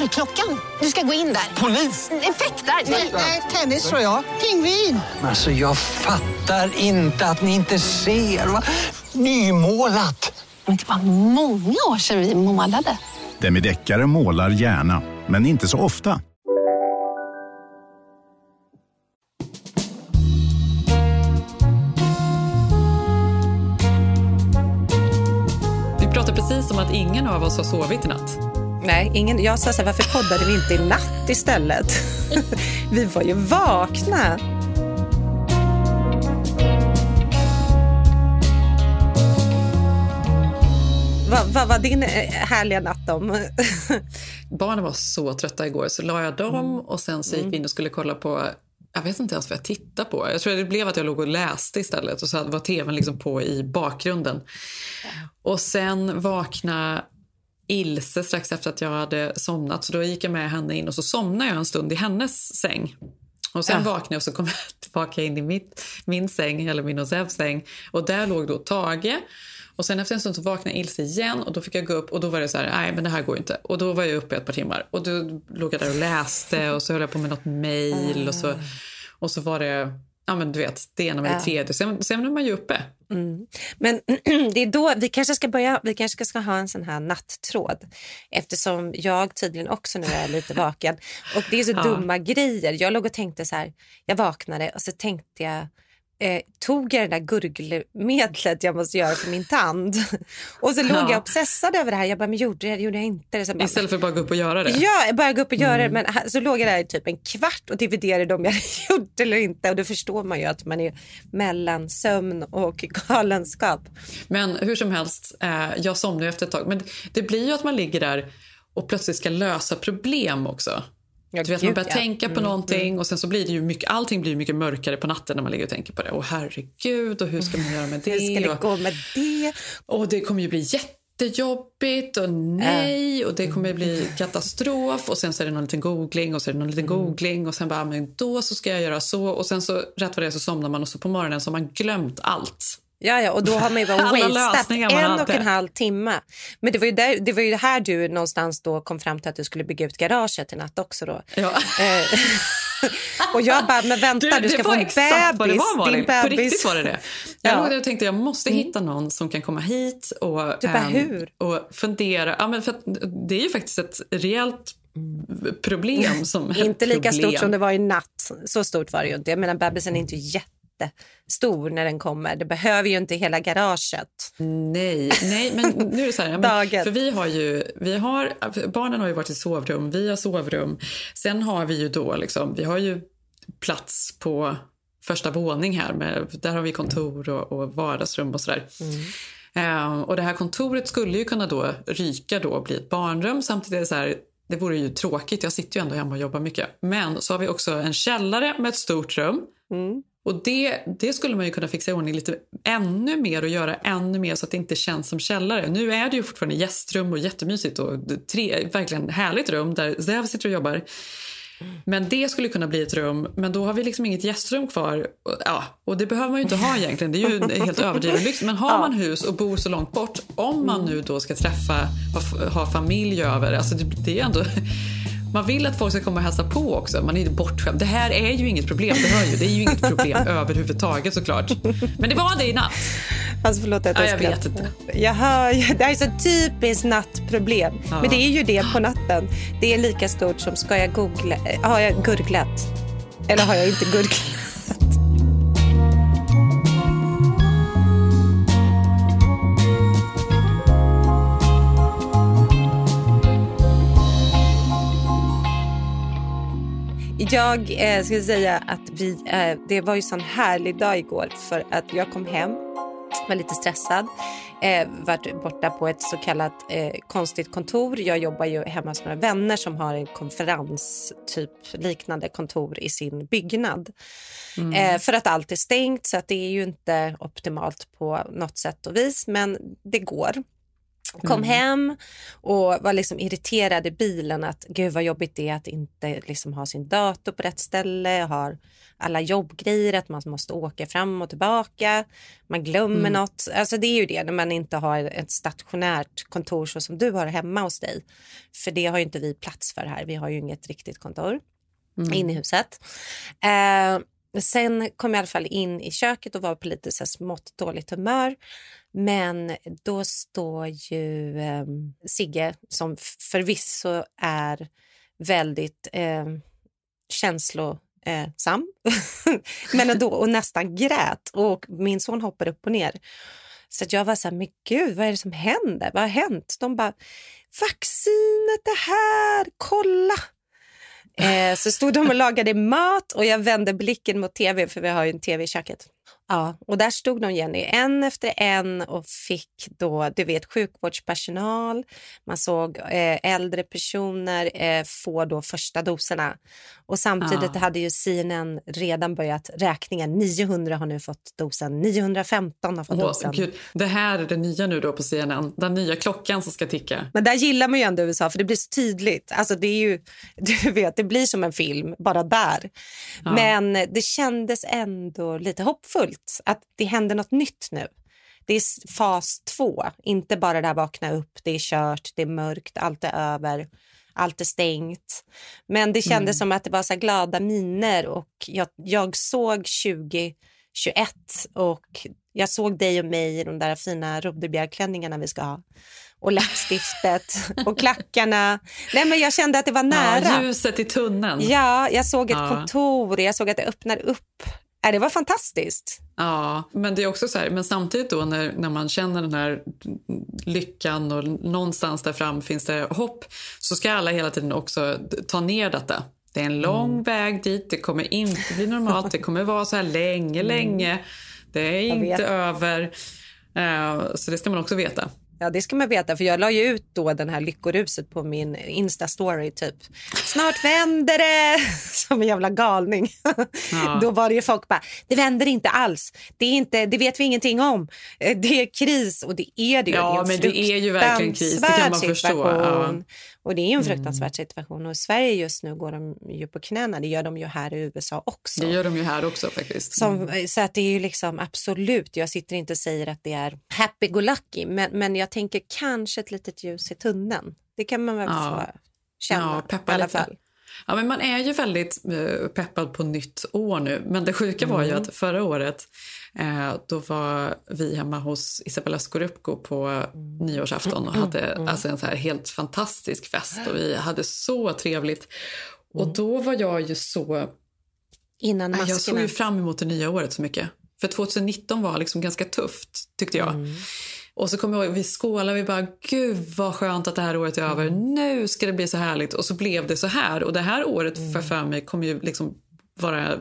Dörrklockan. Du ska gå in där. Polis? Effektar? Nej, tennis tror jag. Pingvin. Alltså jag fattar inte att ni inte ser. Va? Nymålat! Men det var många år sedan vi målade. Demideckare målar gärna, men inte så ofta. Vi pratade precis om att ingen av oss har sovit i natt. Nej, ingen, jag sa så här, varför poddade vi inte i natt istället? vi var ju vakna. Vad var din eh, härliga natt om? Barnen var så trötta igår så la jag dem och sen så gick vi in och skulle kolla på jag vet inte ens vad jag tittade på. Jag tror det blev att jag låg och läste istället och så var tvn liksom på i bakgrunden. Och sen vaknade Ilse strax efter att jag hade somnat. Så då gick jag med henne in och så somnade jag en stund i hennes säng. Och sen Ja. vaknade jag och så kom jag tillbaka in i mitt, min säng, eller min och Zebs säng. Och där låg då Tage. Och sen efter en stund så vaknade Ilse igen och då fick jag gå upp och då var det så här, nej men det här går inte. Och då var jag uppe ett par timmar och då låg jag där och läste och så höll jag på med något mejl och så, och så var det, ja men du vet, det ena med det Ja. tredje. Sen, sen är man ju uppe. Men det är då vi kanske ska börja. Vi kanske ska ha en sån här nattråd eftersom jag tydligen också nu är lite vaken. Och det är så Ja. dumma grejer. Jag låg och tänkte så här. Jag vaknade och så tänkte jag Eh, tog jag det där gurgelmedlet jag måste göra för min tand. Och så låg Ja. jag obsessad över det här. Jag bara, men gjorde jag det? Gjorde jag inte det? Bara, Istället för att bara gå upp och göra det. Ja, jag började gå upp och göra Mm. det. Men så låg jag där i typ en kvart och dividerade om jag hade gjort det eller inte. Och då förstår man ju att man är mellan sömn och galenskap. Men hur som helst, eh, jag somnade efter ett tag. Men det blir ju att man ligger där och plötsligt ska lösa problem också. Ja, Du vet, man börjar ja. tänka på någonting och sen så blir det ju mycket, allting blir mycket mörkare på natten när man ligger och tänker på det. Och herregud, och hur ska man göra med det? Hur ska det gå med det? och det kommer ju bli jättejobbigt och nej och det kommer bli katastrof och sen så är det någon liten googling och så är det någon liten googling och sen bara, men då så ska jag göra så och sen så rätt vad det är så somnar man och så på morgonen så har man glömt allt. Ja, ja, och då har man ju bara man en och en halv timme. Men det var, ju där, det var ju här du någonstans då kom fram till att du skulle bygga ut garaget i natt också då. Ja. Eh, och jag bara, men vänta, du, ska det få en exakt vad det bebis. var, Malin. Din På bebis. riktigt var det det. Jag Ja. låg där och tänkte jag måste hitta någon som kan komma hit och, Du bara, ehm, hur? och fundera. Ja, men för det är ju faktiskt ett rejält problem. Som, Inte lika problem. stort som det var i natt. Så stort var det ju inte. Jag menar, bebisen är inte jättestor när den kommer. Det behöver ju inte hela garaget. Nej, nej, men nu är det så här. Men, för vi har ju, vi har, barnen har ju varit i sovrum, vi har sovrum. Sen har vi ju då liksom, vi har ju plats på första våning här. Med, där har vi kontor och, och vardagsrum och sådär. Eh, och det här kontoret skulle ju kunna då ryka då och bli ett barnrum. Samtidigt är det så här, det vore ju tråkigt. Jag sitter ju ändå hemma och jobbar mycket. Men så har vi också en källare med ett stort rum. Och det, det skulle man ju kunna fixa i ordning lite ännu mer och göra ännu mer så att det inte känns som källare. Nu är det ju fortfarande gästrum och jättemysigt och tre, verkligen härligt rum där Zev sitter och jobbar. Men det skulle kunna bli ett rum, men då har vi liksom inget gästrum kvar. Ja, och det behöver man ju inte ha egentligen, det är ju helt överdriven lyx. Men har man hus och bor så långt bort, om man nu då ska träffa, ha, ha familj över, alltså det, det är ändå... Man vill att folk ska komma och hälsa på också. Man är ju bortskämd. Det här är ju inget problem, det hör ju. Det är ju inget problem överhuvudtaget såklart. Men det var det i natt. Alltså förlåt att Ja, jag jag skrattar. vet inte. Jag hör ju, det här är så typiskt nattproblem. Ja. Men det är ju det på natten. Det är lika stort som ska jag googla, har jag gurglat? Eller har jag inte gurglat? Jag eh, ska säga att vi, eh, det var ju sån härlig dag igår för att jag kom hem var lite stressad. eh, varit borta på ett så kallat eh, konstigt kontor. Jag jobbar ju hemma hos några vänner som har en konferens typ liknande kontor i sin byggnad. Mm. Eh, för att allt är stängt så att det är ju inte optimalt på något sätt och vis men det går. Kom mm. hem och var liksom irriterad i bilen att gud vad jobbigt det är att inte liksom ha sin dator på rätt ställe, har alla jobbgrejer, att man måste åka fram och tillbaka, man glömmer mm. något. Alltså det är ju det när man inte har ett stationärt kontor så som du har hemma hos dig. För det har ju inte vi plats för här, vi har ju inget riktigt kontor mm. inne i huset. Eh, Sen kom jag i alla fall in i köket och var på lite så smått dåligt humör. Men då står ju eh, Sigge, som förvisso är väldigt eh, känslosam, men ändå, och nästan grät. Och min son hoppar upp och ner. Så jag var så här, men gud, vad är det som händer? Vad har hänt? De bara, vaccinet är här, kolla! Eh, så stod de och lagade mat och jag vände blicken mot tv, för vi har ju en tv i köket. Ja, och där stod de Jenny, en efter en och fick då, du vet, sjukvårdspersonal. Man såg eh, äldre personer eh, få då första doserna. Och samtidigt ja. hade ju CNN redan börjat räkningen. 900 har nu fått dosen, 915 har fått oh, dosen. Gud. Det här är det nya nu då på CNN, den nya klockan som ska ticka. Men där gillar man ju ändå USA för det blir så tydligt. Alltså det är ju, du vet, det blir som en film bara där. Ja. Men det kändes ändå lite hoppfullt fullt, att det händer något nytt nu. Det är fas två, inte bara det här vakna upp, det är kört, det är mörkt, allt är över, allt är stängt. Men det kändes mm. som att det var så glada miner och jag, jag såg 2021 och jag såg dig och mig i de där fina Roderbjergklänningarna vi ska ha och läppstiftet och klackarna. Nej, men jag kände att det var nära. Ja, ljuset i tunneln. Ja, jag såg ett ja. kontor, jag såg att det öppnar upp Äh, det var fantastiskt. Ja, men det är också så här, men samtidigt då när, när man känner den här lyckan och någonstans där fram finns det hopp så ska alla hela tiden också ta ner detta. Det är en lång mm. väg dit, det kommer inte bli normalt, det kommer vara så här länge, mm. länge. Det är inte över. Uh, så det ska man också veta. Ja, det ska man veta, för jag la ju ut då den här lyckoruset på min Insta-story typ. Snart vänder det! Som en jävla galning. Ja. då var det ju folk bara, det vänder inte alls. Det, är inte, det vet vi ingenting om. Eh, det är kris och det är det ju. Ja, det men det är ju verkligen kris, det kan man förstå. Ja. Och det är en fruktansvärd mm. situation. Och i Sverige just nu går de ju på knäna. Det gör de ju här i USA också. Det gör de ju här också faktiskt. Mm. Som, så att det är ju liksom absolut, jag sitter inte och säger att det är happy-go-lucky. Men, men jag tänker kanske ett litet ljus i tunneln. Det kan man väl ja. få känna ja, peppa i alla lite. fall. Ja, men man är ju väldigt uh, peppad på nytt år nu. Men det sjuka mm. var ju mm. att förra året uh, då var vi hemma hos Isabella Scorupco på mm. nyårsafton och hade mm. alltså en så här helt fantastisk fest och vi hade så trevligt. Och mm. då var jag ju så... Innan maskerna. Jag såg ju fram emot det nya året så mycket. För 2019 var liksom ganska tufft, tyckte jag. Mm. Och så kommer jag ihåg, vi skålade, vi bara gud vad skönt att det här året är över. Mm. Nu ska det bli så härligt. Och så blev det så här. Och det här året mm. för, för mig kommer ju liksom vara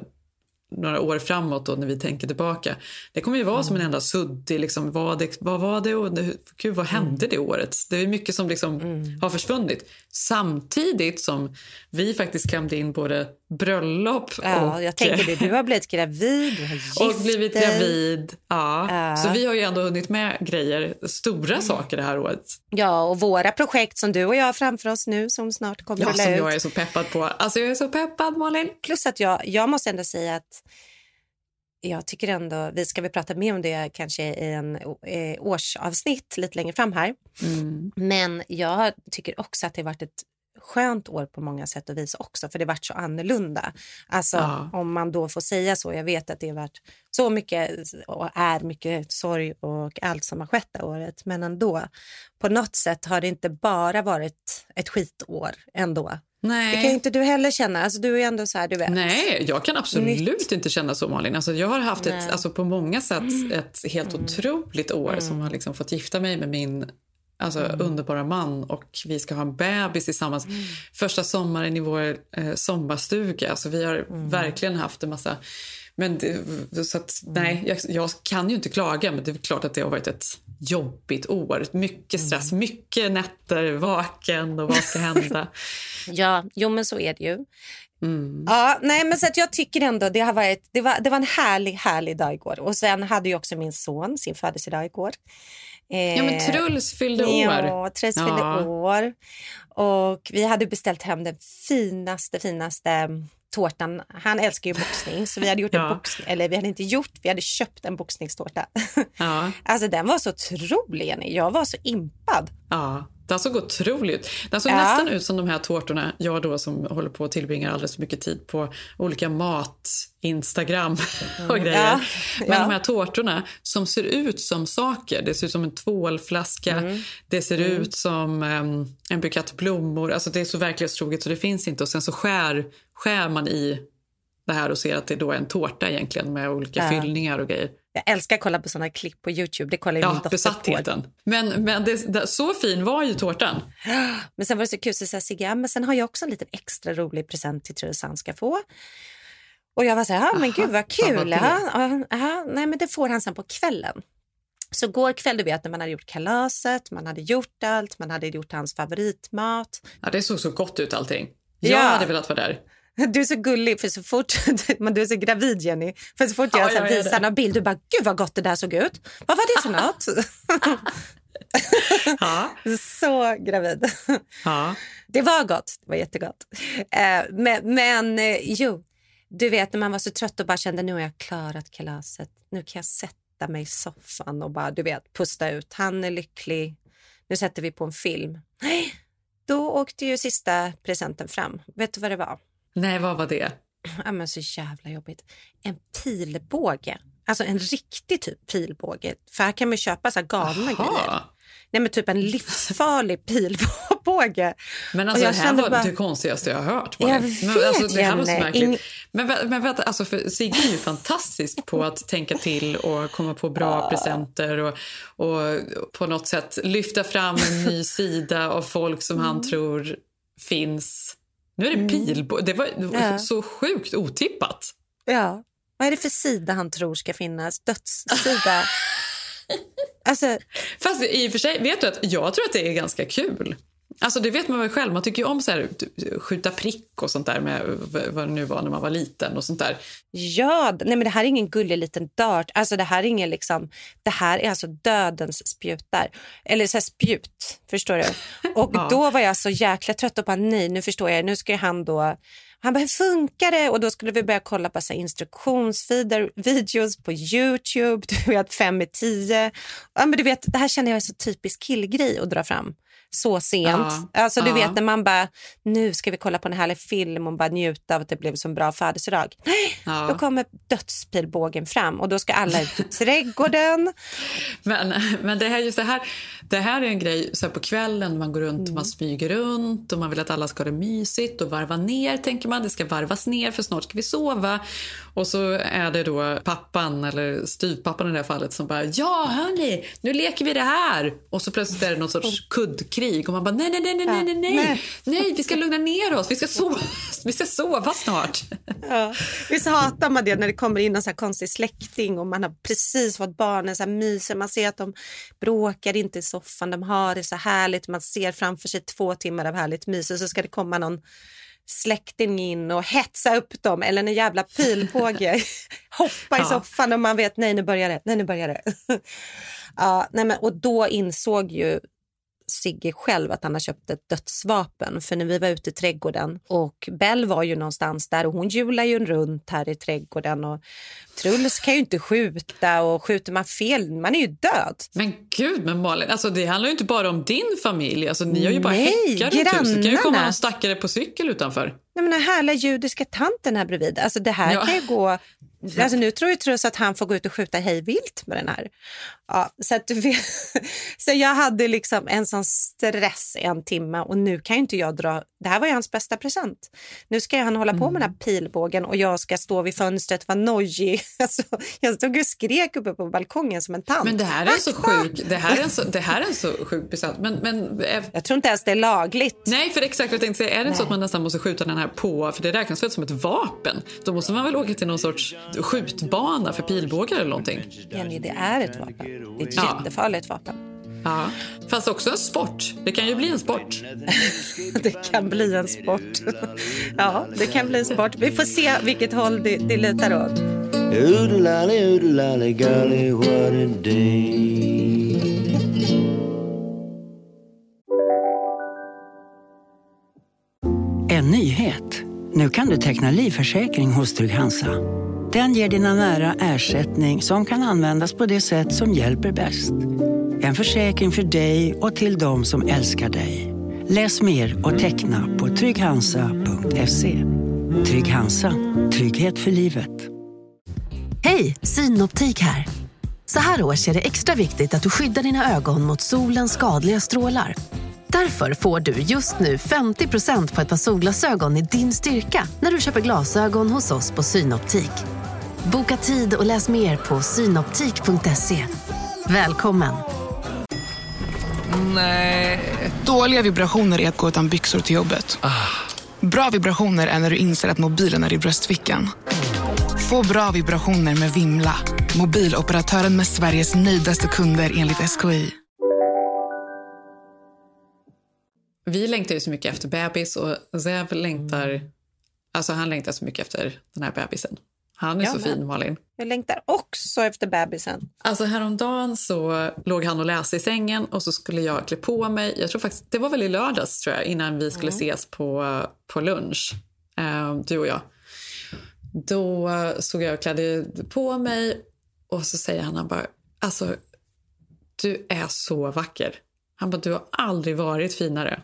några år framåt då när vi tänker tillbaka. Det kommer ju vara mm. som en enda suddig, liksom, vad, det, vad var det och gud, vad hände mm. det året? Det är mycket som liksom mm. har försvunnit. Samtidigt som vi faktiskt klämde in både bröllop ja, och... Jag tänkte det, du har blivit gravid, du har gift Och blivit gravid, ja. ja. Så vi har ju ändå hunnit med grejer, stora mm. saker det här året. Ja, och våra projekt som du och jag har framför oss nu som snart kommer ja, att som ut. jag är så peppad på. Alltså jag är så peppad Malin. Plus att jag, jag måste ändå säga att jag tycker ändå, vi ska väl prata mer om det kanske i en eh, årsavsnitt lite längre fram här. Mm. Men jag tycker också att det har varit ett skönt år på många sätt och vis också, för det varit så annorlunda. Alltså ja. om man då får säga så. Jag vet att det har varit så mycket och är mycket sorg och allt som har skett det året, men ändå. På något sätt har det inte bara varit ett skitår ändå. Nej. Det kan inte du heller känna. Alltså, du är ändå så här, du vet. Nej, jag kan absolut Nytt. inte känna så Malin. Alltså, jag har haft ett, alltså, på många sätt ett helt mm. otroligt år mm. som har liksom fått gifta mig med min alltså, mm. underbara man och vi ska ha en bebis tillsammans. Mm. Första sommaren i vår eh, sommarstuga. Alltså, vi har mm. verkligen haft en massa... Men det, så att, nej, jag, jag, kan ju inte klaga, men det är klart att det har varit ett jobbigt år. Mycket stress, mycket nätter vaken och vad ska hända? Ja, jo men så är det ju. Ja, nej, men så att jag tycker ändå det har varit, det var, det var en härlig, härlig dag igår. Och sen hade ju också min son sin födelsedag igår. Ja, men Eh, Truls fyllde år. Ja, Truls fyllde Ja. år. Och vi hade beställt hem den finaste, finaste tårtan. Han älskar ju boxning, så vi hade gjort en Ja. boxning, eller vi hade inte gjort, vi hade köpt en boxningstårta. Ja. Alltså den var så otrolig, Jenny. Jag var så impad. Ja, den såg otrolig ut. Den såg Ja. nästan ut som de här tårtorna, jag då som håller på och tillbringar alldeles för mycket tid på olika mat, Instagram och grejer. Ja, Men ja. de här tårtorna som ser ut som saker. Det ser ut som en tvålflaska, Mm. det ser ut som em, en bukett blommor. Alltså det är så verklighetstroget så det finns inte. Och sen så skär, skär man i det här och ser att det då är en tårta egentligen med olika fyllningar och grejer. Jag älskar att kolla på såna klipp på Youtube. Det kollar ju min Ja, dotter på. besattheten. Men, men det, det, så fin var ju tårtan. Men sen var det så kul så sa Sigge, men sen har jag också en liten extra rolig present till Truls han ska få. Och jag var så här, men gud vad kul. ja, ja, nej men det får han sen på kvällen. Så går kväll, du vet när man hade gjort kalaset, man hade gjort allt, man hade gjort hans favoritmat. Ja, det såg så gott ut allting. Jag Ja. hade velat vara där. Du är så gullig, för så fort, men du är så gravid Jenny. För så fort jag Ja, så här visar någon bild, du bara, gud vad gott det där såg ut. Vad var det för något? Så gravid. Det var gott, det var jättegott. Eh, men men eh, jo, du vet när man var så trött och bara kände nu har jag klarat kalaset. Nu kan jag sätta mig i soffan och bara du vet pusta ut. Han är lycklig. Nu sätter vi på en film. Då åkte ju sista presenten fram. Vet du vad det var? Nej, vad var det? Ja, men så jävla jobbigt. En pilbåge. Alltså en riktig typ pilbåge. För här kan man köpa så här galna grejer. Jaha. Nej men typ en livsfarlig pilbåge. Men alltså, det här var bara- det konstigaste jag har hört. Jag vet, men, alltså, det här var så märkligt. Ing- Men, men vänta, alltså, för Sigge är ju fantastisk på att tänka till och komma på bra presenter och, och på något sätt lyfta fram en ny sida av folk som Mm. han tror finns. Nu är det pilbå. Det var, det var Ja. så sjukt otippat. Ja. Vad är det för sida han tror ska finnas? Dödssida? alltså, Fast i och för sig, vet du att jag tror att det är ganska kul. Alltså det vet man väl själv, man tycker ju om så här, skjuta prick och sånt där med vad det nu var när man var liten och sånt där. ja, nej men det här är ingen gullig liten dart. Alltså det här är ingen liksom, det här är alltså dödens spjutar. Eller så spjut, förstår du? Och Ja. då var jag så jäkla trött och bara nej, nu förstår jag, nu ska han då han bara, hur funkar det? Och då skulle vi börja kolla på så här instruktionsvideo, videos på Youtube, du vet fem i tio. Ja, men du vet, det här känner jag är så typisk killgrej att dra fram så sent. Ja, Alltså du ja. vet när man bara, nu ska vi kolla på en härlig film och bara njuta av att det blev så en bra födelsedag. Ja. Då kommer dödspilbågen fram och då ska alla ut i trädgården. Men, men det, här, just det, här, det här är en grej så på kvällen, man går runt och Mm. man smyger runt och man vill att alla ska ha det mysigt och varva ner tänker man. Det ska varvas ner för snart ska vi sova. Och så är det då pappan eller styvpappan i det här fallet som bara ja hörni, nu leker vi det här. Och så plötsligt är det någon sorts kuddkrig och man bara nej nej nej nej nej nej nej, nej. vi ska lugna ner oss, vi ska sova, vi ska sova snart. Ja. Visst hatar man det när det kommer in en så här konstig släkting och man har precis fått barnen så här myser. Man ser att de bråkar inte i soffan, de har det så härligt. Man ser framför sig två timmar av härligt mys och så ska det komma någon släkting in och hetsa upp dem eller en jävla pilbåge hoppa i Ja. soffan och man vet nej nu börjar det, nej nu börjar det. ja, nej men, och då insåg ju Sigge själv att han har köpt ett dödsvapen. För när vi var ute i trädgården och Bell var ju någonstans där och hon hjular ju runt här i trädgården och Truls kan ju inte skjuta och skjuter man fel, man är ju död. Men gud, men Malin, alltså det handlar ju inte bara om din familj. Alltså, ni har ju bara Nej, häckar runt huset. Det kan ju komma någon stackare på cykel utanför. Nej, men den härliga judiska tanten här bredvid, alltså det här Ja. kan ju gå... Alltså nu tror ju Truls att han får gå ut och skjuta hejvilt med den här. Ja, så, att så jag hade liksom en sån stress i en timme och nu kan ju inte jag dra... Det här var ju hans bästa present. Nu ska han hålla på med den här pilbågen och jag ska stå vid fönstret och vara nojig. Alltså, jag stod och skrek uppe på balkongen som en tant. Men det här är så sjuk, det här är en så, det här är en så sjuk present. Men, men eh, Jag tror inte ens det är lagligt. nej, för exakt jag tänkte säga, är det inte så att man nästan måste skjuta den här på, för det räknas väl som ett vapen? Då måste man väl åka till någon sorts skjutbana för pilbågar eller någonting. Jenny, det är ett vapen. Det är ett Ja. jättefarligt vapen. Ja. Fast också en sport. Det kan ju bli en sport. Det kan bli en sport. ja, det kan bli en sport. Vi får se vilket håll det, det lutar åt. Oodalali, oodalali, golly, what a day. En nyhet. Nu kan du teckna livförsäkring hos Trygg-Hansa. Den ger dina nära ersättning som kan användas på det sätt som hjälper bäst. En försäkring för dig och till de som älskar dig. Läs mer och teckna på trygghansa.se. Trygg Hansa. Trygghet för livet. Hej, Synoptik här. Så här års är det extra viktigt att du skyddar dina ögon mot solens skadliga strålar. Därför får du just nu 50% på ett par solglasögon i din styrka när du köper glasögon hos oss på Synoptik. Boka tid och läs mer på synoptik.se. Välkommen! Nej. Dåliga vibrationer är att gå utan byxor till jobbet. Bra vibrationer är när du inser att mobilen är i bröstfickan. Få bra vibrationer med Vimla. Mobiloperatören med Sveriges nöjdaste kunder enligt SKI. Vi längtar ju så mycket efter bebis och Zev längtar... Alltså han längtar så mycket efter den här bebisen. Han är Jag så med. fin, Malin. Jag längtar också efter bebisen. Alltså häromdagen så låg han och läste i sängen och så skulle jag klä på mig. Jag tror faktiskt, det var väl i lördags tror jag, innan vi skulle ses på, på lunch. Eh, du och jag. Då såg jag och klädde på mig och så säger han, han bara, alltså du är så vacker. Han bara, du har aldrig varit finare.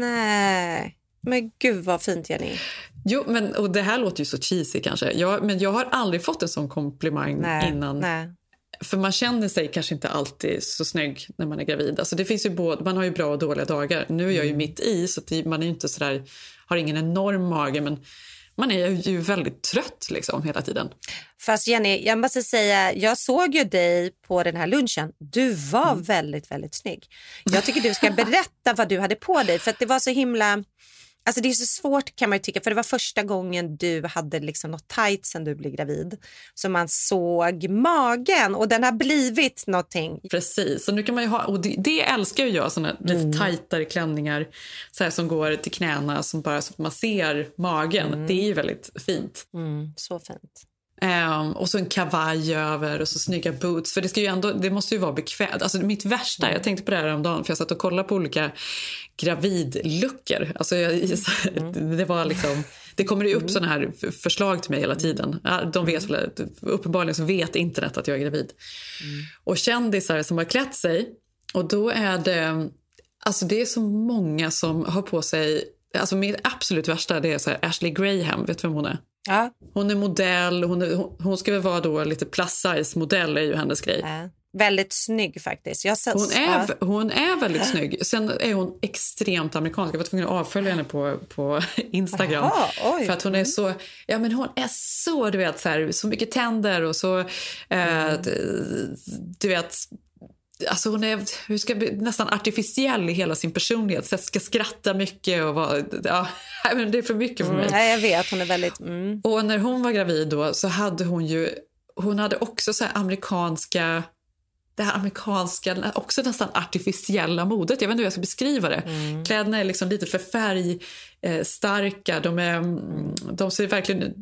Nej. Men gud vad fint, Jenny. Jo, men, och det här låter ju så cheesy kanske. Jag, men jag har aldrig fått en sån komplimang Nej. innan. Nej. För man känner sig kanske inte alltid så snygg när man är gravid. Alltså det finns ju både, man har ju bra och dåliga dagar. Nu är jag ju mitt i så man är inte sådär, har ingen enorm mage men man är ju väldigt trött liksom hela tiden. Fast Jenny, jag måste säga, jag såg ju dig på den här lunchen. Du var väldigt, väldigt snygg. Jag tycker du ska berätta vad du hade på dig för att det var så himla... Alltså det är så svårt kan man tycka för det var första gången du hade liksom något tajt sen du blev gravid. Så man såg magen och den har blivit någonting. Precis, så nu kan man ha, och det, det älskar ju jag, såna lite tajtare klänningar så här, som går till knäna som bara så att man ser magen. Det är ju väldigt fint. Mm, så fint. Ehm, och så en kavaj över och så snygga boots. För det, ska ju ändå, det måste ju vara bekvämt. Alltså mitt värsta, jag tänkte på det här om dagen för jag satt och kollade på olika gravidluckor. Alltså jag, det, var liksom, det kommer ju upp såna här förslag till mig hela tiden. Ja, De vet uppenbarligen så vet internet att jag är gravid. Och kändisar som har klätt sig. Och då är det, alltså det är så många som har på sig Alltså min absolut värsta det är så här Ashley Graham, vet du vem hon är? Ja. Hon är modell, hon, är, hon, hon ska väl vara då lite plus size modell är ju hennes grej. Ja. Väldigt snygg faktiskt. Jag ser, Hon är, ja. hon är väldigt snygg. Sen är hon extremt amerikansk. Jag var tvungen att avfölja henne på, på Instagram. Aha. För att hon är så, ja men hon är så, du vet, så, här, så mycket tänder och så, eh, d- du vet, Alltså hon är hur ska nästan artificiell i hela sin personlighet. Så ska skratta mycket och vara... Ja, men det är för mycket för mig. Mm, ja, jag vet, hon är väldigt... Mm. Och när hon var gravid då så hade hon ju, hon hade också så här amerikanska, det här amerikanska, också nästan artificiella modet. Jag vet inte hur jag ska beskriva det. Kläderna är liksom lite för färgstarka, de, är, mm, de ser verkligen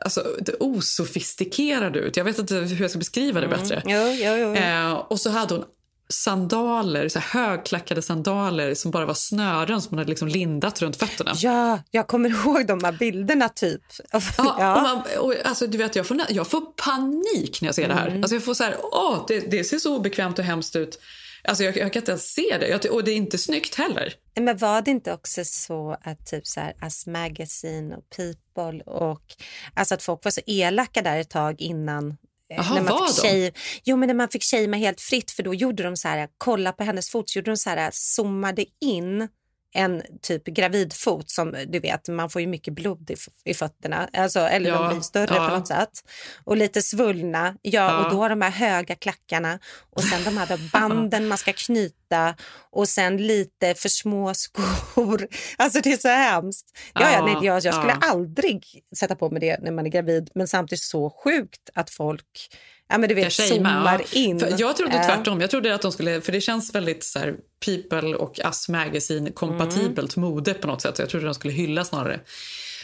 alltså, det osofistikerade ut. Jag vet inte hur jag ska beskriva det bättre. Jo, jo, jo. Eh, och så hade hon sandaler, så högklackade sandaler som bara var snören som hon hade liksom lindat runt fötterna. Ja, jag kommer ihåg de här bilderna typ. Ja, Och man, och, alltså, du vet, jag, får, jag får panik när jag ser det här. Alltså, jag får så här, åh, det, det ser så obekvämt och hemskt ut. Alltså, jag, jag kan inte ens se det. Jag, och det är inte snyggt heller. Men var det inte också så att typ så här Us Magazine och People och alltså att folk var så elaka där ett tag innan eh, Jaha, när man fick tjej, jo men när man fick shamea helt fritt för då gjorde de så här kolla på hennes fot så gjorde de så här zoomade in en typ gravidfot som du vet, man får ju mycket blod i, i fötterna, alltså, eller Ja, de blir större ja. på något sätt. Och lite svullna, ja, Ja. och då de här höga klackarna och sen de här banden man ska knyta och sen lite för små skor. Alltså det är så hemskt. Ja, ja, nej, jag, jag skulle aldrig sätta på mig det när man är gravid, men samtidigt så sjukt att folk ja, men du vet, zoomar ja. in. För jag trodde Ja. tvärtom. Jag trodde att de skulle, för det känns väldigt så här, People och Us Magazine kompatibelt Mm. mode på något sätt. Jag trodde de skulle hylla snarare.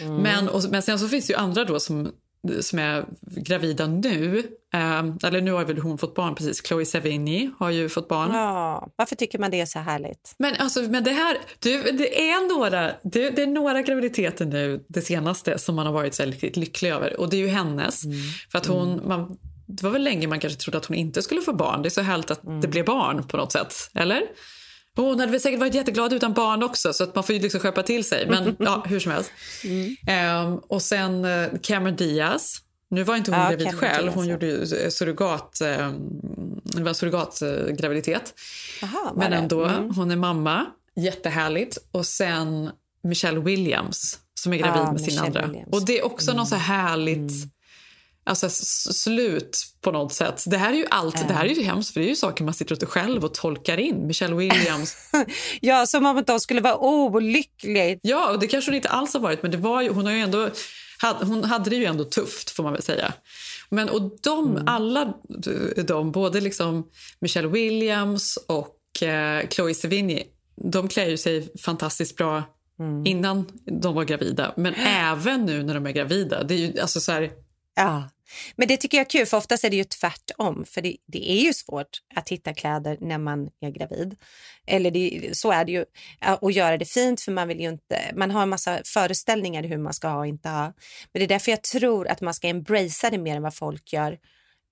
Mm. Men, och, men sen så finns det ju andra då som, som är gravida nu. Eh, eller nu har väl hon fått barn precis. Chloe Sevigny har ju fått barn. Ja, varför tycker man det är så härligt? Men, alltså, men det här, du, det, är några, det, det är några graviditeter nu, det senaste, som man har varit så riktigt lycklig över. Och det är ju hennes. För att hon, man, det var väl länge man kanske trodde att hon inte skulle få barn. Det är så härligt att det blev barn på något sätt. Eller? Och Hon hade väl säkert varit jätteglad utan barn också så att man får ju liksom skärpa till sig. Men ja, hur som helst. Ehm, och sen eh, Cameron Diaz. Nu var inte hon Ja, gravid Cameron själv. Diaz, Hon ja. gjorde surrogat, eh, det var surrogatgraviditet. Var Men ändå, Mm. hon är mamma. Jättehärligt. Och sen Michelle Williams som är gravid Ja, med sin Michelle andra. Williams. Och det är också något så här härligt alltså, slut på något sätt. Det här är ju allt. Det här är ju hemskt för det är ju saker man sitter åt själv och tolkar in. Michelle Williams. Ja, som om de skulle vara olyckliga. ja, och det kanske hon inte alls har varit men det var ju, hon har ju ändå hon hade det ju ändå tufft får man väl säga. Men och de, alla de, både liksom Michelle Williams och eh, Chloe Sevigny, de klär ju sig fantastiskt bra innan de var gravida. Men även nu när de är gravida. Det är ju alltså så här, Ja, men det tycker jag är kul för oftast är det ju tvärtom. För det, det är ju svårt att hitta kläder när man är gravid. Eller det, så är det ju. Och göra det fint för man vill ju inte, man har en massa föreställningar hur man ska ha och inte ha. Men det är därför jag tror att man ska embracea det mer än vad folk gör.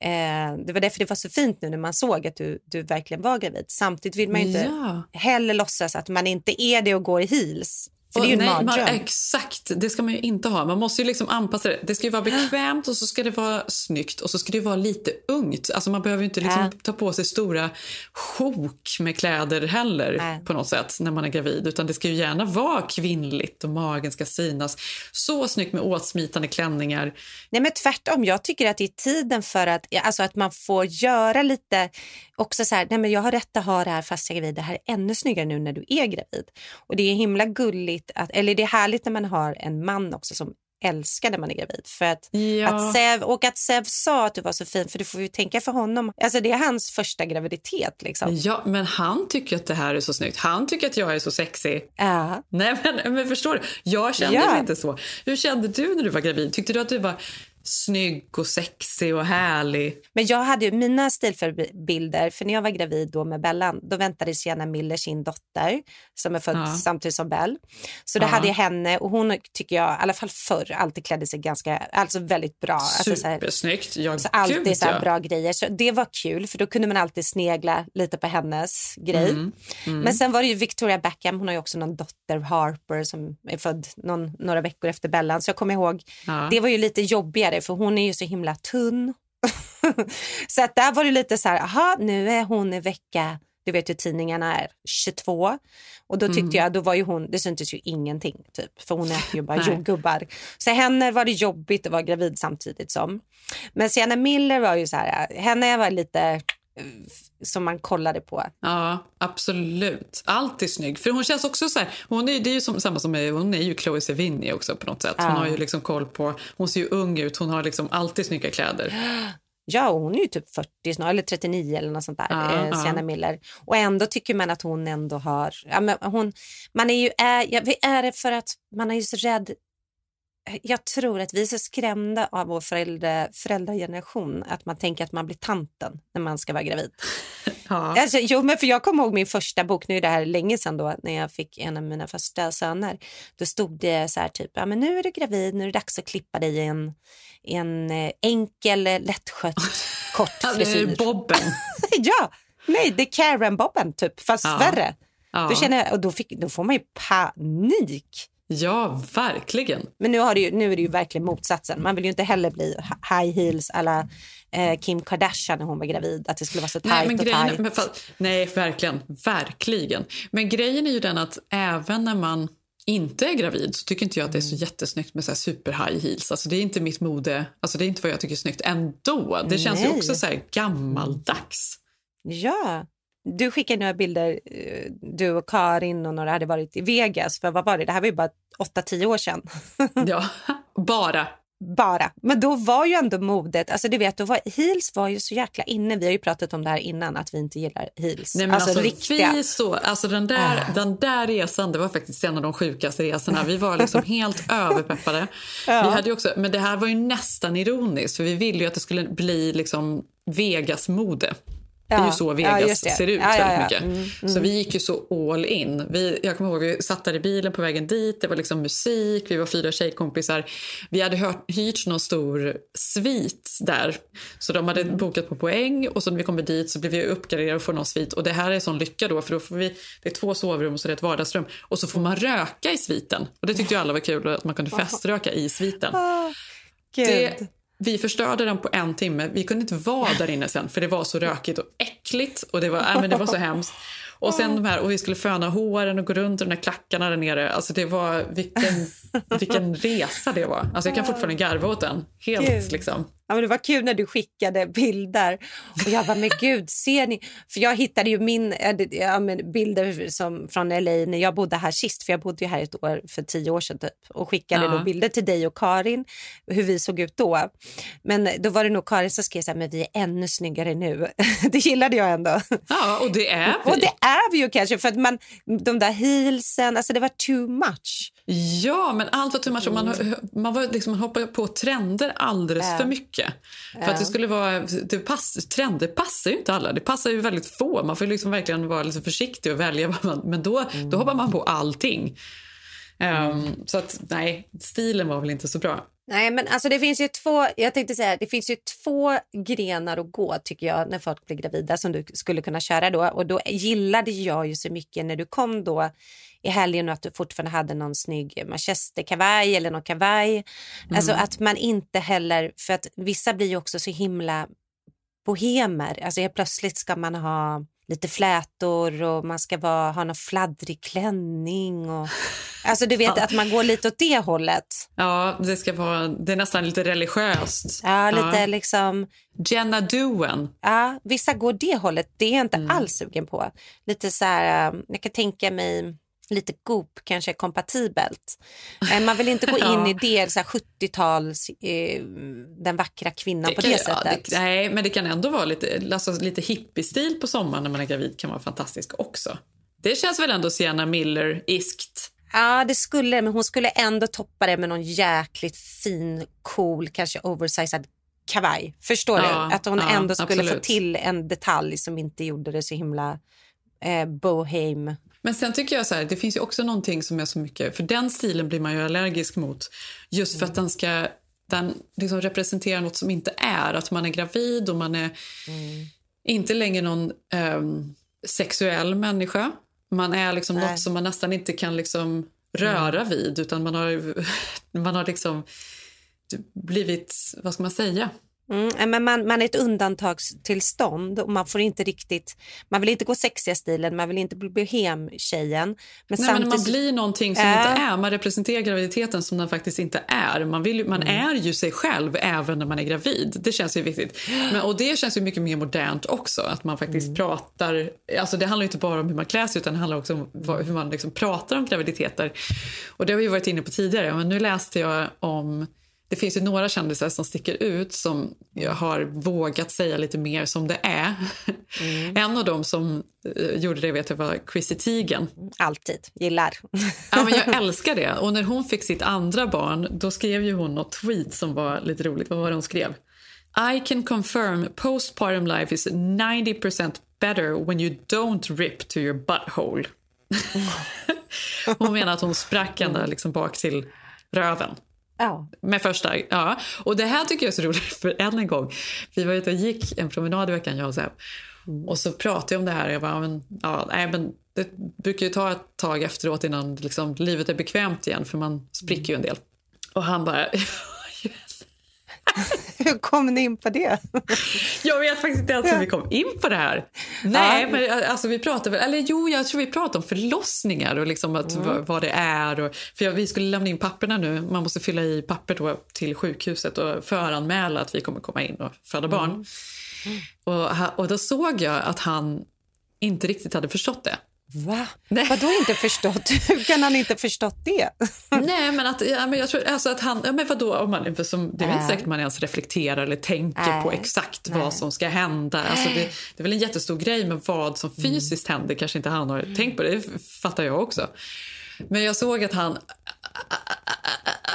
Eh, det var därför det var så fint nu när man såg att du, du verkligen var gravid. Samtidigt vill man ju inte Ja. heller låtsas att man inte är det och går i heels. För det är ju en Och nej, man, mardröm. Exakt, det ska man ju inte ha. Man måste ju liksom anpassa det. Det ska ju vara bekvämt och så ska det vara snyggt och så ska det vara lite ungt. Alltså man behöver ju inte liksom ta på sig stora sjok med kläder heller på något sätt när man är gravid. Utan det ska ju gärna vara kvinnligt och magen ska synas. Så snyggt med åtsmitande klänningar. Nej, men tvärtom. Jag tycker att det är tiden för att, alltså att man får göra lite... också så här, nej, men Jag har rätt att ha det här fast jag är gravid. Det här är ännu snyggare nu när du är gravid. Och Det är himla gulligt, att, eller det är härligt när man har en man också som älskar när man är gravid. För att, Ja. att Sev, och att Sev sa att du var så fin, för du får ju tänka för honom. Alltså Det är hans första graviditet. Liksom. Ja, men han tycker att det här är så snyggt. Han tycker att jag är så sexig. Ja. Nej, men, men förstår du? Jag kände Ja. mig inte så. Hur kände du när du var gravid? Tyckte du att du var snygg och sexig och härlig? Men jag hade ju mina stilförebilder, för när jag var gravid då med Bellan, då väntade Sienna Miller sin dotter som är född Ja. samtidigt som Bell. Så då Ja. hade jag henne och hon tycker jag, i alla fall förr, alltid klädde sig ganska, alltså väldigt bra. Alltså så här, Supersnyggt. Så alltid gud, så här bra grejer. Så det var kul för då kunde man alltid snegla lite på hennes grej. Mm, mm. Men sen var det ju Victoria Beckham, hon har ju också någon dotter Harper som är född någon, några veckor efter Bellan. Så jag kommer ihåg, Ja. det var ju lite jobbigare för hon är ju så himla tunn. så att där var det lite så här, aha nu är hon i vecka, du vet hur tidningarna är, 22. Och då tyckte Mm. jag, då var ju hon, det syntes ju ingenting typ, för hon äter ju bara jordgubbar. Så henne var det jobbigt att vara gravid samtidigt som. Men Sienna Miller var ju så här, henne var lite som man kollade på. Ja, absolut. Alltid snygg. För hon känns också så här, hon är, det är ju som, samma som hon är ju Chloe Sevigny också på något sätt. Hon Ja. har ju liksom koll på, hon ser ju ung ut, hon har liksom alltid snygga kläder. Ja, hon är ju typ 40 snart, eller 39 eller något sånt där, Ja, eh, ja. Sienna Miller. Och ändå tycker man att hon ändå har, ja, men hon, man är ju, är, ja, är det för att man är ju så rädd, jag tror att vi är så skrämda av vår förälder, föräldrageneration att man tänker att man blir tanten när man ska vara gravid. Ja. Alltså, jo, men för jag kommer ihåg min första bok, nu är det här länge sedan då, när jag fick en av mina första söner. Då stod det så här typ, ja men nu är du gravid, nu är det dags att klippa dig i en, en eh, enkel, eh, lättskött, kort Ja, det är frisyr. Bobben. ja, nej, det är Karen-bobben typ, fast Ja. värre. Ja. Då, känner jag, och då, fick, då får man ju panik. Ja, verkligen. Men nu, har det ju, nu är det ju verkligen motsatsen. Man vill ju inte heller bli high heels alla eh, Kim Kardashian när hon var gravid. Att det skulle vara så tajt nej, men och grejen, tajt. men, fast, nej, verkligen. Verkligen. Men grejen är ju den att även när man inte är gravid så tycker inte jag att det är så jättesnyggt med så super high heels. Alltså det är inte mitt mode. Alltså det är inte vad jag tycker är snyggt ändå. Det känns ju Nej. också så här gammaldags. Ja. Du skickade några bilder, eh, du och Karin och några hade varit i Vegas. För vad var det? Det här var ju bara 8-10 år sedan. Ja, bara. Bara. Men då var ju ändå modet, alltså du vet, då var, heels var ju så jäkla inne. Vi har ju pratat om det här innan, att vi inte gillar heels. Nej, men alltså, riktiga. vi så, alltså den, där, Ah. den där resan det var faktiskt en av de sjukaste resorna. Vi var liksom helt överpeppade. Ja. Vi hade också, men det här var ju nästan ironiskt för vi ville ju att det skulle bli liksom Vegas-mode. Det är ju Ja. så Ja, Vegas det. ser ut Ja, ja, väldigt ja. mycket. Mm, Så mm. vi gick ju så all in. Vi, jag kommer ihåg vi satt där i bilen på vägen dit. Det var liksom musik, vi var fyra tjejkompisar. Vi hade hört, hyrt någon stor svit där. Så de hade Mm. bokat på poäng och så när vi kommer dit så blev vi uppgraderade och får någon svit. Och det här är sån lycka då för då får vi, det är två sovrum och så är det ett vardagsrum. Och så får man röka i sviten. Och det tyckte ju alla var kul att man kunde feströka i sviten. Det, vi förstörde den på en timme. Vi kunde inte vara där inne sen för det var så rökigt och äckligt och det var, äh, men det var så hemskt. Och sen de här, och vi skulle föna håren och gå runt i de där klackarna där nere. Alltså det var, vilken, vilken resa det var. Alltså jag kan fortfarande garva åt den. Helt Gud. liksom. Ja, men det var kul när du skickade bilder. Och jag var men gud, ser ni? För jag hittade ju min, det- ja, bilder som, från LA när jag bodde här sist. För jag bodde ju här ett år för tio år sedan typ. Och skickade Ja. då bilder till dig och Karin, hur vi såg ut då. Men då var det nog Karin som skrev så här, men vi är ännu snyggare nu. det gillade jag ändå. Ja, och det är vi. Och det är vi ju kanske, för att man, de där heelsen, alltså det var too much. Ja, men allt var too much. Och Man, man, var liksom, man hoppade på trender alldeles Ja. för mycket. För Ja. att det skulle vara, det pass, trender passar ju inte alla. Det passar ju väldigt få. Man får liksom verkligen vara lite försiktig och välja. Vad man, men då, då hoppar man på allting. Ehm, så att nej, stilen var väl inte så bra. Nej, men alltså det finns ju två, jag tänkte säga, det finns ju två grenar att gå tycker jag när folk blir gravida som du skulle kunna köra då. Och då gillade jag ju så mycket när du kom då i helgen och att du fortfarande hade någon snygg manchesterkavaj eller någon kavaj. Alltså att man inte heller, för att vissa blir ju också så himla bohemer. Alltså helt plötsligt ska man ha lite flätor och man ska vara, ha någon fladdrig klänning. Och, alltså du vet Ja. att man går lite åt det hållet. Ja, det ska vara, det är nästan lite religiöst. Ja, lite liksom... Jenna Doen. Ja, vissa går det hållet. Det är jag inte Mm. alls sugen på. Lite så här, um, jag kan tänka mig lite Goop kanske är kompatibelt. Eh, Man vill inte gå in Ja. i det så här 70-tals, eh, den vackra kvinnan på kan- det ja, sättet. det, nej, men det kan ändå vara lite, alltså, lite hippiestil på sommaren när man är gravid kan vara fantastisk också. Det känns väl ändå Sienna Miller-iskt. Ja, det skulle det, men hon skulle ändå toppa det med någon jäkligt fin, cool, kanske oversized kavaj. Förstår Ja, du? Att hon ändå skulle få absolut. till en detalj som inte gjorde det så himla eh, bohem. Men sen tycker jag så här, det finns ju också någonting som är så mycket, för den stilen blir man ju allergisk mot. Just för att den ska, den liksom representerar något som inte är. Att man är gravid och man är inte längre någon ehm, sexuell människa. Man är liksom Nej. något som man nästan inte kan liksom röra vid utan man har, man har liksom blivit, vad ska man säga? Mm, men man, man är ett undantagstillstånd och man får inte riktigt, man vill inte gå sexiga stilen, man vill inte bli bohem-tjejen. Men Nej, men man blir någonting som Äh. inte är. Man representerar graviditeten som den faktiskt inte är. Man, vill, man Mm. är ju sig själv även när man är gravid. Det känns ju viktigt. Men, och det känns ju mycket mer modernt också. Att man faktiskt Mm. pratar... Alltså det handlar inte bara om hur man klär sig utan det handlar också om hur man liksom pratar om graviditeter. Och det har vi ju varit inne på tidigare. Men nu läste jag om... Det finns ju några kändisar som sticker ut som har vågat säga lite mer som det är. Mm. En av dem som eh, gjorde det vet jag var Chrissy Teigen. alltid gillar. Ja, men jag älskar det. Och när hon fick sitt andra barn då skrev ju hon något tweet som var lite roligt. Vad var det hon skrev? I can confirm postpartum life is 90% better when you don't rip to your butthole. hon menar att hon sprack ända liksom bak till röven. Ja. Med första, ja. Och det här tycker jag är så roligt, för än en gång. Vi var ute och gick en promenad i veckan, jag och Zeb. Och så pratade jag om det här. Jag bara, men, ja, nej, men det brukar ju ta ett tag efteråt innan liksom, livet är bekvämt igen för man spricker ju en del. Och han bara... Hur kom ni in på det? jag vet faktiskt inte ens hur vi kom in på det här. Nej, men alltså vi pratade väl, eller jo, jag tror vi pratade om förlossningar och liksom att, Mm. vad, det är. Och, för jag, vi skulle lämna in papperna nu. Man måste fylla i papper då till sjukhuset och föranmäla att vi kommer komma in och föda barn. Mm. Och, ha- och då såg jag att han inte riktigt hade förstått det. Va? Vadå inte förstått? Hur kan han inte förstått det? Nej, men, att, ja, men jag tror alltså att han... Ja, men vadå, om man, för som, det är väl inte Nej. säkert man ens reflekterar eller tänker på Nej. exakt Nej. vad som ska hända. Alltså det, det är väl en jättestor grej med vad som Mm. fysiskt händer. Kanske inte han har tänkt på det, det fattar jag också. Men jag såg att han...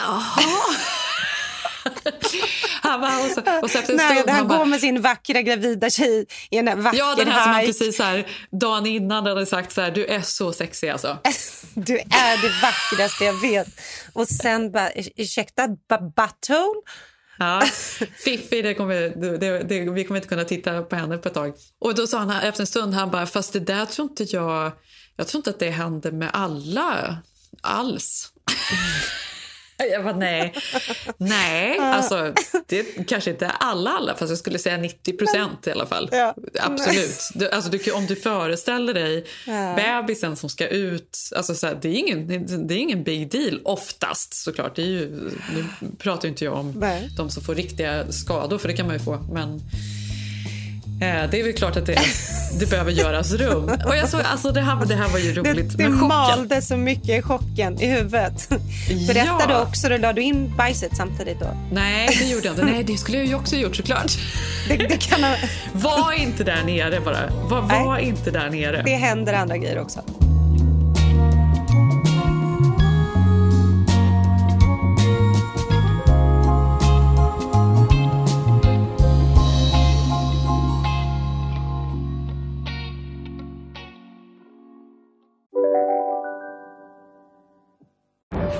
Jaha. och, så, och så efter en Nej, stund... han han bara, går med sin vackra gravida tjej i en vacker Ja, den här som han hike. precis så här, dagen innan hade sagt så här, du är så sexig alltså. Du är det vackraste jag vet. Och sen bara, ursäkta, butthole? Ja, Fiffi, det kommer, det, det, vi kommer inte kunna titta på henne på ett tag. Och då sa han efter en stund, han bara, fast det där tror inte jag, jag tror inte att det händer med alla alls. Jag bara, nej, nej, alltså det kanske inte alla alla, fast jag skulle säga 90 procent i alla fall. Ja. Absolut. Du, alltså, du, om du föreställer dig Ja. bebisen som ska ut, alltså, så här, det, är ingen, det är ingen big deal oftast såklart. Det är ju, nu pratar inte jag om Nej. de som får riktiga skador, för det kan man ju få. Men det är väl klart att det, det behöver göras rum. Och jag såg, alltså, det, här, det här var ju Det, roligt. det chocken. malde så mycket i chocken i huvudet. Berättade du Ja. också, du la du in bajset samtidigt då? Nej, det gjorde jag inte. Nej, det skulle jag ju också gjort såklart. Det, det, kan, Var inte där nere bara. Var, var inte där nere. det händer andra grejer också.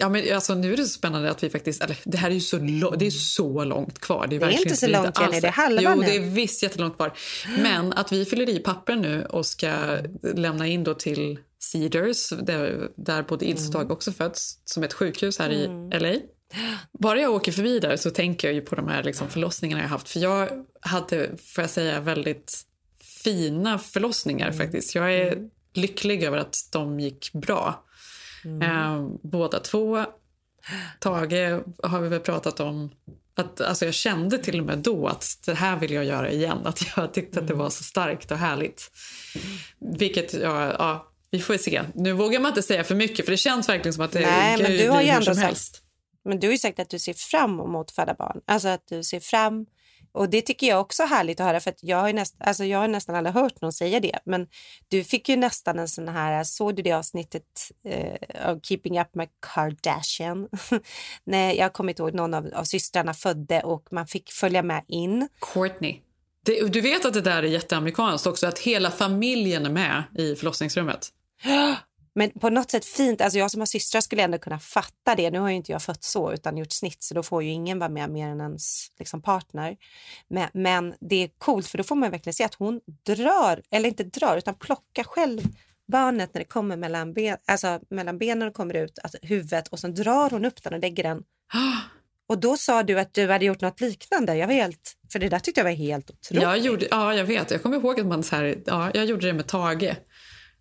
Ja, men alltså, nu är det så spännande att vi faktiskt... Eller, det här är ju så, lo- det är så långt kvar. Det är, Det är verkligen inte så långt, Jenny, alls- det är halva Jo, nu. det är visst jättelångt kvar. Men att vi fyller i papper nu och ska lämna in då till Cedars, där, där både Ilse och Tage också föds, som är ett sjukhus här Mm. i LA. Bara jag åker förbi där så tänker jag ju på de här liksom förlossningarna jag haft. För jag hade, får jag säga, väldigt fina förlossningar Mm. faktiskt. Jag är lycklig över att de gick bra. Mm. Eh, båda två. Tage har vi väl pratat om. Att, alltså jag kände till och med då att det här vill jag göra igen. Att jag tyckte att det Mm. var så starkt och härligt. Vilket, ja, ja vi får se. Nu vågar man inte säga för mycket för det känns verkligen som att det Nej, men du har ju ändå sagt- helst. Men du har ju sagt att du ser fram emot att föda barn. Alltså att du ser fram... Och det tycker jag också är härligt att höra för att jag har, näst, alltså jag har nästan aldrig hört någon säga det. Men du fick ju nästan en sån här, såg du det avsnittet eh, av Keeping Up med Kardashian? Nej, jag kommer inte ihåg, någon av, av systrarna födde och man fick följa med in. Courtney. Det, du vet att det där är jätteamerikanskt också, att hela familjen är med i förlossningsrummet. Men på något sätt fint, alltså jag som har systrar skulle ändå kunna fatta det. Nu har ju inte jag fött så utan gjort snitt så då får ju ingen vara med mer än ens liksom, partner. Men, men det är coolt för då får man verkligen se att hon drar, eller inte drar utan plockar själv barnet när det kommer mellan, ben, alltså, mellan benen och kommer ut, alltså, huvudet och sen drar hon upp den och lägger den. Och då sa du att du hade gjort något liknande. Jag var helt, för det där tyckte jag var helt otroligt. Jag gjorde, ja, jag vet. Jag kommer ihåg att man så här, ja, jag gjorde det med Tage.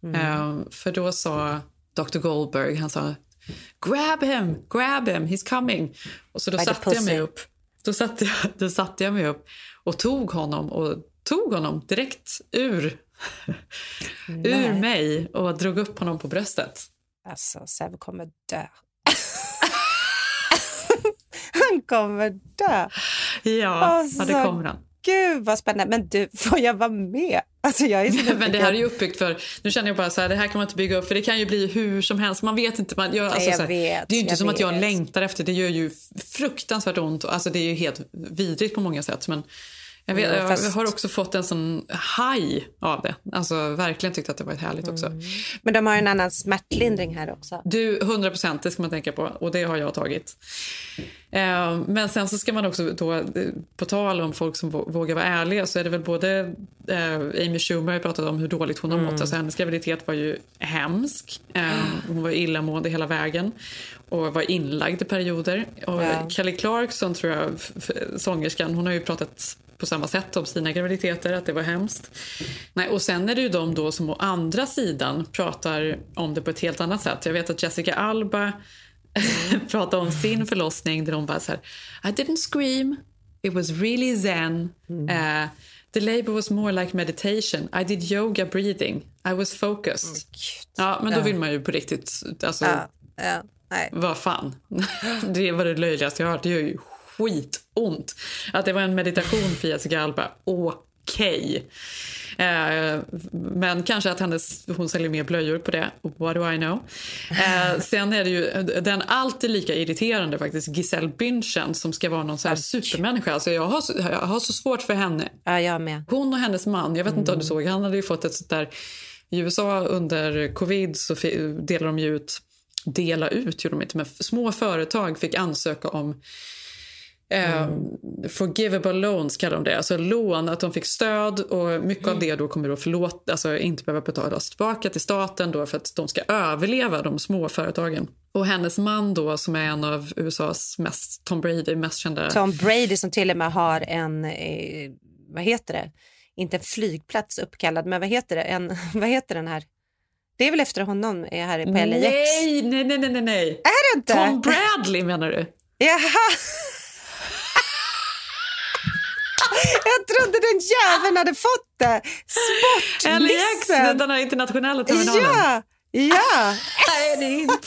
Mm. Ehm, för då sa Dr Goldberg. Han sa grab him, grab him, he's coming. Och så då By satte jag mig upp. Då satte, jag, då satte jag mig upp och tog honom och tog honom direkt ur, ur mig och drog upp honom på bröstet. Alltså, Seb kommer dö. han kommer dö. Ja, Alltså, ja det kommer han. Gud, vad spännande. Men du, får jag vara med? Alltså, jag är så Men det här är ju uppbyggt för, nu känner jag bara så här, det här kan man inte bygga upp för det kan ju bli hur som helst. Man vet inte. Man Nej, alltså, jag här, vet, det är ju inte jag som att jag vet. längtar efter, det gör ju fruktansvärt ont. Alltså det är ju helt vidrigt på många sätt. Men jag, vet, Jo, jag fast- har också fått en sån haj av det. Alltså verkligen tyckt att det varit härligt också. Men de har en annan smärtlindring här också. Du, 100 procent, det ska man tänka på. Och det har jag tagit. Eh, men sen så ska man också då, eh, på tal om folk som vå- vågar vara ärliga, så är det väl både eh, Amy Schumer har pratat om hur dåligt hon har mått. Alltså hennes graviditet var ju hemsk. Eh, hon var illamående hela vägen och var inlagd i perioder. Och Ja. Kelly Clarkson, tror jag, sångerskan, hon har ju pratat på samma sätt om sina graviditeter, att det var hemskt. Nej, och sen är det ju de då som å andra sidan pratar om det på ett helt annat sätt. Jag vet att Jessica Alba pratade om sin förlossning där hon bara så här, I didn't scream, it was really zen. Uh, the labor was more like meditation. I did yoga breathing. I was focused. ja, men då vill man ju på riktigt, alltså, Ja, ja, nej. vad fan. det var det löjligaste jag hört. Det gör ju skitont. Att det var en meditation för Jessica Alba, okej. Eh, men kanske att hennes, hon säljer mer blöjor på det. What do I know? Eh, sen är det ju den alltid lika irriterande faktiskt Giselle Bündchen som ska vara någon så här supermänniska. Alltså jag, har, jag har så svårt för henne. Ja, jag med. Hon och hennes man, jag vet inte om du såg, han hade ju fått ett sånt där... I USA under covid så delar de ju ut, dela ut gjorde de inte, men små företag fick ansöka om Eh, Forgivable loans kallar de det. Alltså lån, att de fick stöd och mycket av det då kommer då förlåt, alltså inte behöva betalas tillbaka till staten då för att de ska överleva de små företagen. Och hennes man då som är en av USAs mest, Tom Brady, mest kända Tom Brady som till och med har en, eh, vad heter det, inte en flygplats uppkallad, men vad heter det, en, vad heter den här? Det är väl efter honom är här på LAX? Nej, nej, nej, nej, nej. Är det inte? Tom Bradley menar du? Jaha! Jag trodde den jäveln hade fått det. LAX, Sportnissen! den här internationella terminalen. Ja, ja. Nej, det är inte.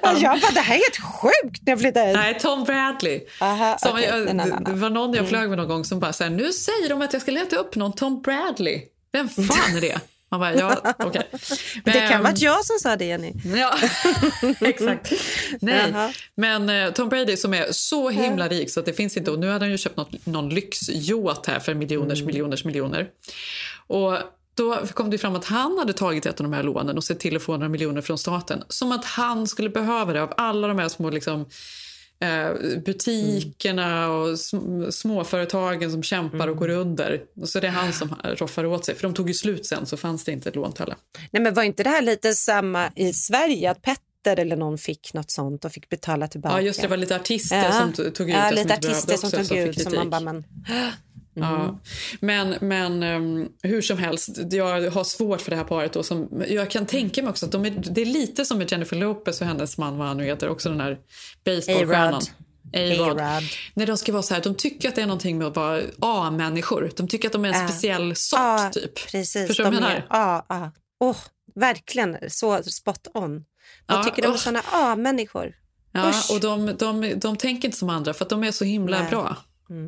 Och jag bara, det här är helt sjukt när jag flyttade hit. Nej, Tom Bradley. Aha, Som okej, jag, en det, var någon jag Mm. flög med någon gång som bara så nu säger de att jag ska leta upp någon Tom Bradley. Vem fan är det? Man bara, ja, okej. Det kan Men- vara jag som sa det, Jenny. Ja, exakt. Nej, Jaha. men eh, Tom Brady som är så himla rik så att det finns inte. Och nu hade han ju köpt något, någon lyxyacht här för miljoners, miljoners, miljoner. Och då kom det fram att han hade tagit ett av de här lånen och sett till att få några miljoner från staten. Som att han skulle behöva det av alla de här små liksom, eh, butikerna och sm- småföretagen som kämpar och går under. Och så är det han som roffar åt sig. För de tog ju slut sen så fanns det inte ett lån till alla. Nej, men var inte det här lite samma i Sverige? Att Petter eller någon fick något sånt och fick betala tillbaka? Ja, just det. Var lite artister Ja. som tog ut ja, det som lite inte artister som tog ut som man bara, men... Ja. Men, men um, hur som helst, jag har svårt för det här paret. Då, som, jag kan tänka mig också att de är, det är lite som med Jennifer Lopez och hennes man, vad han nu heter, också den här baseballstjärnan. A-Rod. När de ska vara så här, de tycker att det är någonting med att vara A-människor. De tycker att de är en Ja. speciell sort Ja, typ. Precis. Förstår de är-? Ja, ja. Åh, verkligen så spot on. Vad Ja, tycker om åh. såna A-människor? Ja, Usch. och de, de, de tänker inte som andra för att de är så himla Nej. bra.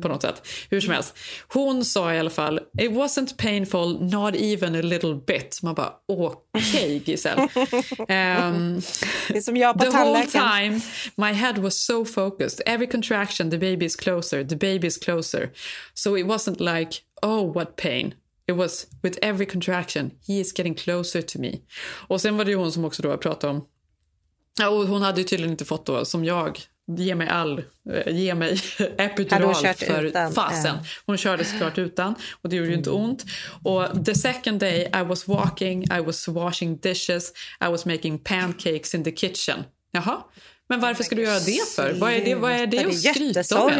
På något sätt. Hur som helst. Hon sa i alla fall It wasn't painful, not even a little bit. Man bara okej Giselle. Ehm, Det är som jag på the whole time my head was so focused. Every contraction the baby is closer, the baby is closer. So it wasn't like oh what pain. It was with every contraction he is getting closer to me. Och sen var det hon som också då pratade om Ja, och hon hade ju tydligen inte fått då, som jag, ge mig all, eh, ge mig epidural för utan? fasen. Hon körde såklart utan och det gjorde ju inte ont. Och the second day I was walking, I was washing dishes, I was making pancakes in the kitchen. Jaha, men varför ska du göra det för? Vad är det, vad är det Det är att skryta om.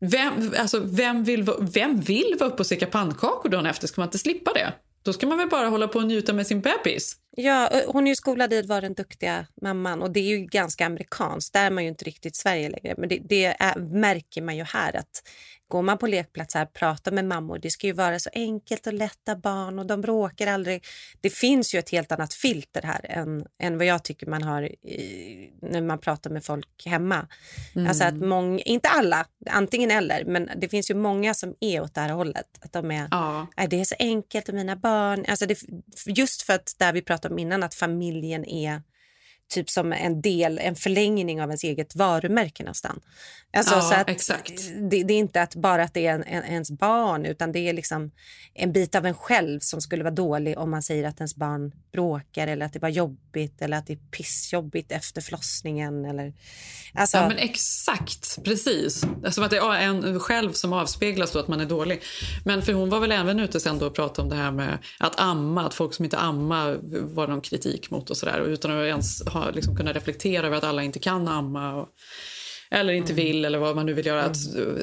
Vem, alltså, vem, vill, vem vill vara uppe och steka pannkakor dagen efter? Ska man inte slippa det? Då ska man väl bara hålla på och njuta med sin bebis? Ja, eh, hon är ju skolad i att vara den duktiga mamman och det är ju ganska amerikanskt. Där är man ju inte riktigt Sverige längre. Men det, det är, märker man ju här att går man på lekplats här pratar med mammor, det ska ju vara så enkelt och lätta barn och de bråkar aldrig. Det finns ju ett helt annat filter här än, än vad jag tycker man har i, när man pratar med folk hemma. Mm. Alltså att många, inte alla, antingen eller, men det finns ju många som är åt det här hållet. Att de är, ja. det är så enkelt och mina barn, alltså det, just för att där vi pratade om innan, att familjen är typ som en del, en förlängning av ens eget varumärke nästan. Alltså, ja, så att exakt. Det, det, är inte att bara att det är en, en, ens barn utan det är liksom en bit av en själv som skulle vara dålig om man säger att ens barn bråkar eller att det var jobbigt eller att det är pissjobbigt efter förlossningen. Eller, alltså... Ja men exakt, precis. Som att det är en själv som avspeglas då att man är dålig. Men för hon var väl även ute sen då och pratade om det här med att amma, att folk som inte ammar var någon kritik mot och sådär utan att ens ha liksom kunna reflektera över att alla inte kan amma. Och, eller inte mm. vill, eller vad man nu vill göra. Att,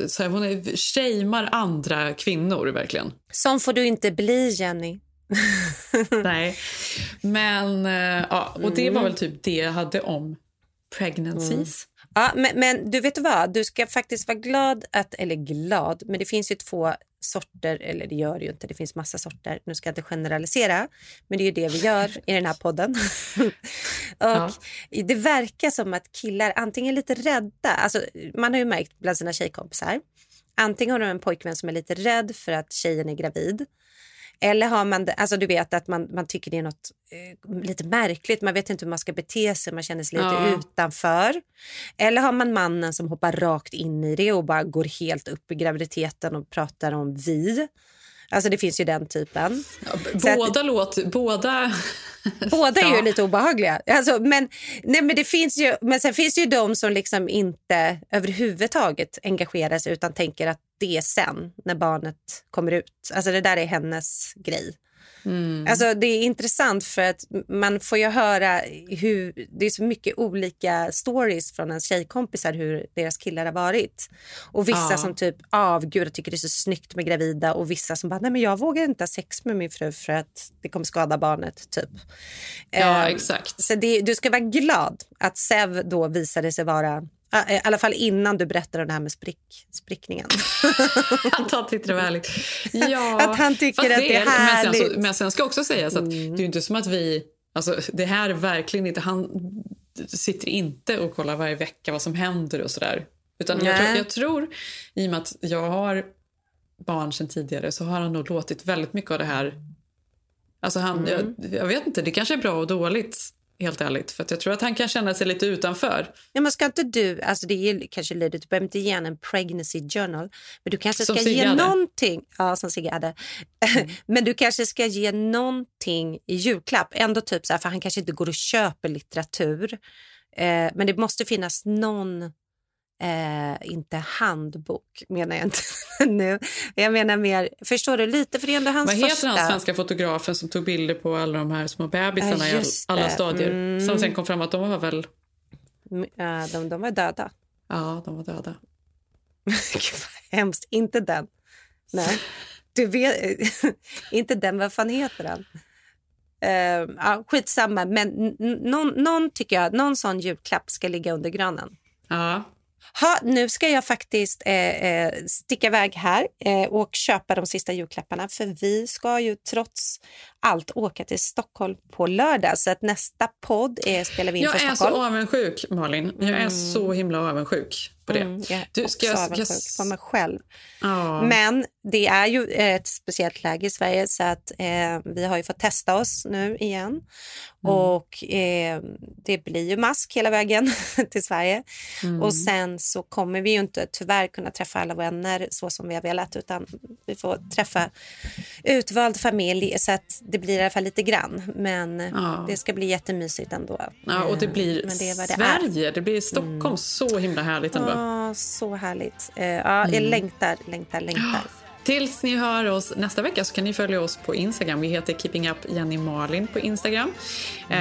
så här, hon shamear andra kvinnor, verkligen. Sån får du inte bli, Jenny. Nej. Men, eh, ja, och det var mm. väl typ det jag hade om pregnancies. Mm. Ja, men, men, du vet vad? Du ska faktiskt vara glad att, eller glad, men det finns ju två sorter, eller det gör det ju inte, det finns massa sorter. Nu ska jag inte generalisera, men det är ju det vi gör i den här podden. och ja. Det verkar som att killar antingen är lite rädda, alltså man har ju märkt bland sina tjejkompisar, antingen har de en pojkvän som är lite rädd för att tjejen är gravid eller har man, alltså du vet att man, man tycker det är något eh, lite märkligt, man vet inte hur man ska bete sig, man känner sig lite ja. utanför. Eller har man mannen som hoppar rakt in i det och bara går helt upp i graviditeten och pratar om vi. Alltså det finns ju den typen. Ja, båda att, låt, båda... båda är ja. ju lite obehagliga. Alltså, men, nej, men, det finns ju, men sen finns det ju de som liksom inte överhuvudtaget engagerar sig utan tänker att det sen när barnet kommer ut. Alltså det där är hennes grej. Mm. Alltså det är intressant för att man får ju höra hur det är så mycket olika stories från ens tjejkompisar hur deras killar har varit. Och vissa ja. som typ avgudar tycker det är så snyggt med gravida och vissa som bara nej men jag vågar inte ha sex med min fru för att det kommer skada barnet typ. Ja um, exakt. Så det, du ska vara glad att Sev då visade sig vara i alla fall innan du berättade det här med sprick, sprickningen. att han tyckte det var härligt. Ja, att han tycker att det är, är härligt. Men sen, men sen ska också sägas att mm. det är inte som att vi... Alltså, det här är verkligen inte... Han sitter inte och kollar varje vecka vad som händer och sådär. Utan jag tror, jag tror, i och med att jag har barn sen tidigare så har han nog låtit väldigt mycket av det här... Alltså han, mm. jag, jag vet inte, det kanske är bra och dåligt helt ärligt. För jag tror att han kan känna sig lite utanför. Ja, men ska inte du, alltså det är kanske lite, du behöver inte ge en pregnancy journal, men du kanske ska ge någonting, ja som Sigge hade, mm. men du kanske ska ge någonting i julklapp, ändå typ så här, för han kanske inte går och köper litteratur, eh, men det måste finnas någon Eh, inte handbok menar jag inte nu. Jag menar mer, förstår du, lite för det är ändå hans Vad heter första... han svenska fotografen som tog bilder på alla de här små bebisarna ja, i alla stadier? Mm. Som sen kom fram att de var väl... Ja, de, de var döda. Ja, de var döda. Gud vad hemskt. Inte den. Nej. Du vet, inte den, vad fan heter den? Uh, ja, skitsamma, men någon, någon, tycker jag, någon sån julklapp ska ligga under granen. Ja. Ha, nu ska jag faktiskt eh, eh, sticka iväg här eh, och köpa de sista julklapparna för vi ska ju trots allt åka till Stockholm på lördag. Så att nästa podd är, spelar vi in jag för Stockholm. Jag är så avundsjuk, Malin. Jag är mm. så himla avundsjuk på det. Mm, jag är du, ska också jag, avundsjuk på mig själv. Oh. Men det är ju ett speciellt läge i Sverige så att eh, vi har ju fått testa oss nu igen. Mm. Och eh, det blir ju mask hela vägen till Sverige. Mm. Och sen så kommer vi ju inte tyvärr kunna träffa alla vänner så som vi har velat utan vi får träffa utvald familj så att det blir i alla fall lite grann. Men ja. det ska bli jättemysigt ändå. Ja, och det blir Men det det Sverige, är. det blir Stockholm. Mm. Så himla härligt ändå. Ja, så härligt. Uh, ja, jag mm. längtar, längtar, längtar. Tills ni hör oss nästa vecka så kan ni följa oss på Instagram. Vi heter Keeping Up Jenny Malin på Instagram. Eh,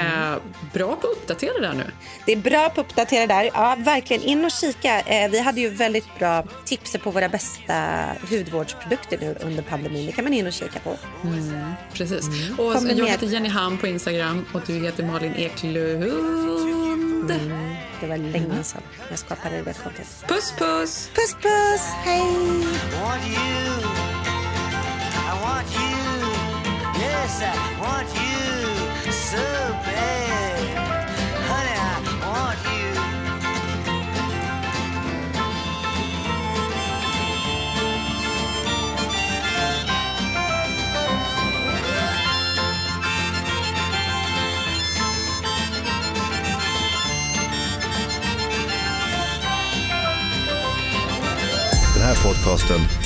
bra på att uppdatera där nu. Det är bra på att uppdatera där. Ja, verkligen. In och kika. Eh, vi hade ju väldigt bra tips på våra bästa hudvårdsprodukter nu under pandemin. Det kan man in och kika på. Mm, precis. Och Kommer jag med. heter Jenny Ham på Instagram och du heter Malin Eklund. Mm, det var länge sedan jag skapade det kontot. Puss, puss! Puss, puss! Hej! I want you. Yes, I want you so bad. Honey, I want you. Den här podcasten